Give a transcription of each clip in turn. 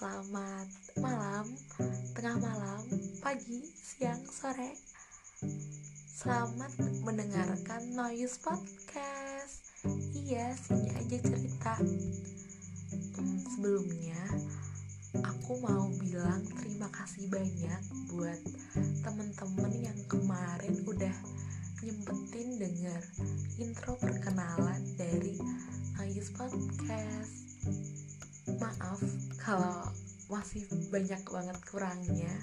Selamat malam, tengah malam, pagi, siang, sore. Selamat mendengarkan Noise Podcast. Iya, sini aja cerita. Hmm, Sebelumnya, aku mau bilang terima kasih banyak buat temen-temen yang kemarin udah nyempetin denger intro perkenalan dari Noise Podcast maaf kalau masih banyak banget kurangnya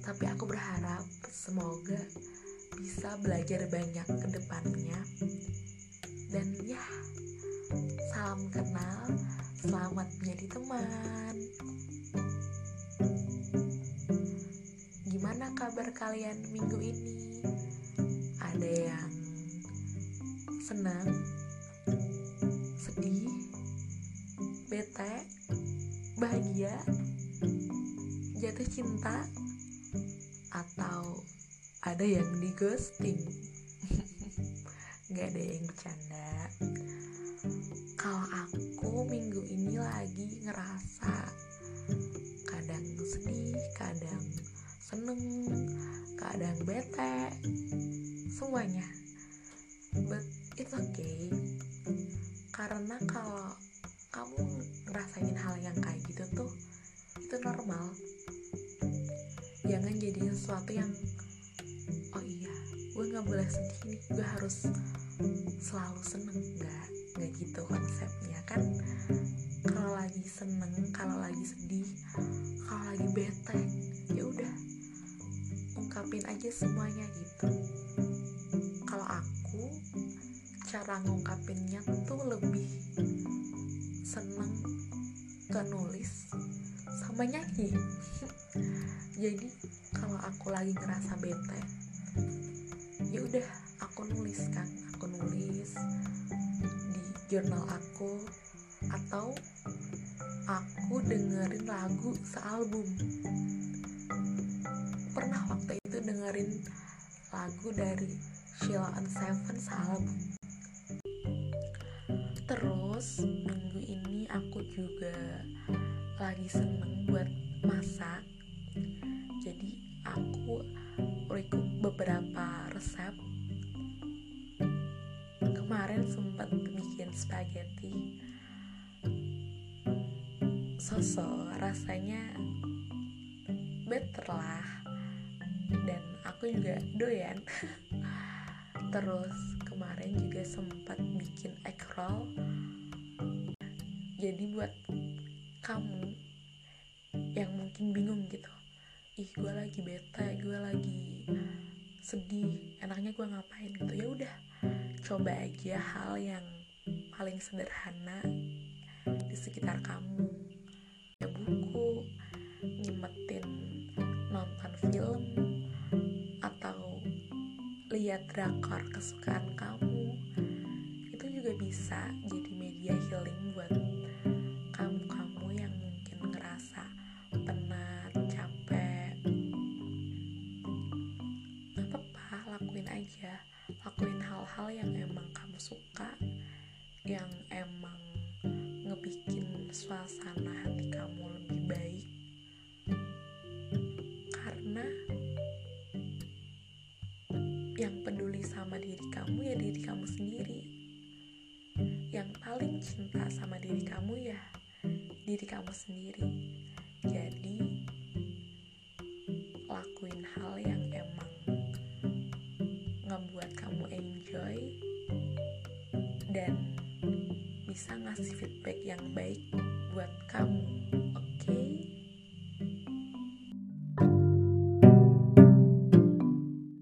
tapi aku berharap semoga bisa belajar banyak ke depannya. Dan ya salam kenal selamat menjadi teman. Gimana kabar kalian minggu ini bahagia jatuh cinta atau ada yang di ghosting? Nggak ada yang bercanda. Kalau aku minggu ini lagi ngerasa kadang sedih kadang seneng kadang bete semuanya. But it's okay. Karena kalau jangan jadi sesuatu yang oh iya gue nggak boleh sedih nih. Gue harus selalu seneng. Nggak nggak gitu konsepnya. Kan kalau lagi seneng kalau lagi sedih kalau lagi bete ya udah ungkapin aja semuanya gitu. Kalau aku cara ngungkapinnya tuh lebih seneng ke nulis sama nyanyi jadi kalau aku lagi ngerasa bete ya udah aku nulis kan. Aku nulis di jurnal aku atau aku dengerin lagu sealbum. Pernah waktu itu dengerin lagu dari Sheila on Seven sealbum. Terus minggu ini aku juga lagi seneng buat masak aku record beberapa resep. Kemarin sempat bikin spaghetti. Sosok rasanya better lah. Dan aku juga doyan. Terus kemarin juga sempat bikin egg roll. Jadi buat kamu yang mungkin bingung gitu ih gue lagi bete gue lagi sedih enaknya gue ngapain? Gitu. Ya udah coba aja hal yang paling sederhana di sekitar kamu. Ya buku nyemetin nonton film atau lihat drakor kesukaan kamu itu juga bisa jadi media healing buat kamu suka Yang emang ngebikin suasana hati kamu lebih baik. Karena yang peduli sama diri kamu ya diri kamu sendiri. Yang paling cinta sama diri kamu ya diri kamu sendiri. Jadi lakuin dan bisa ngasih feedback yang baik buat kamu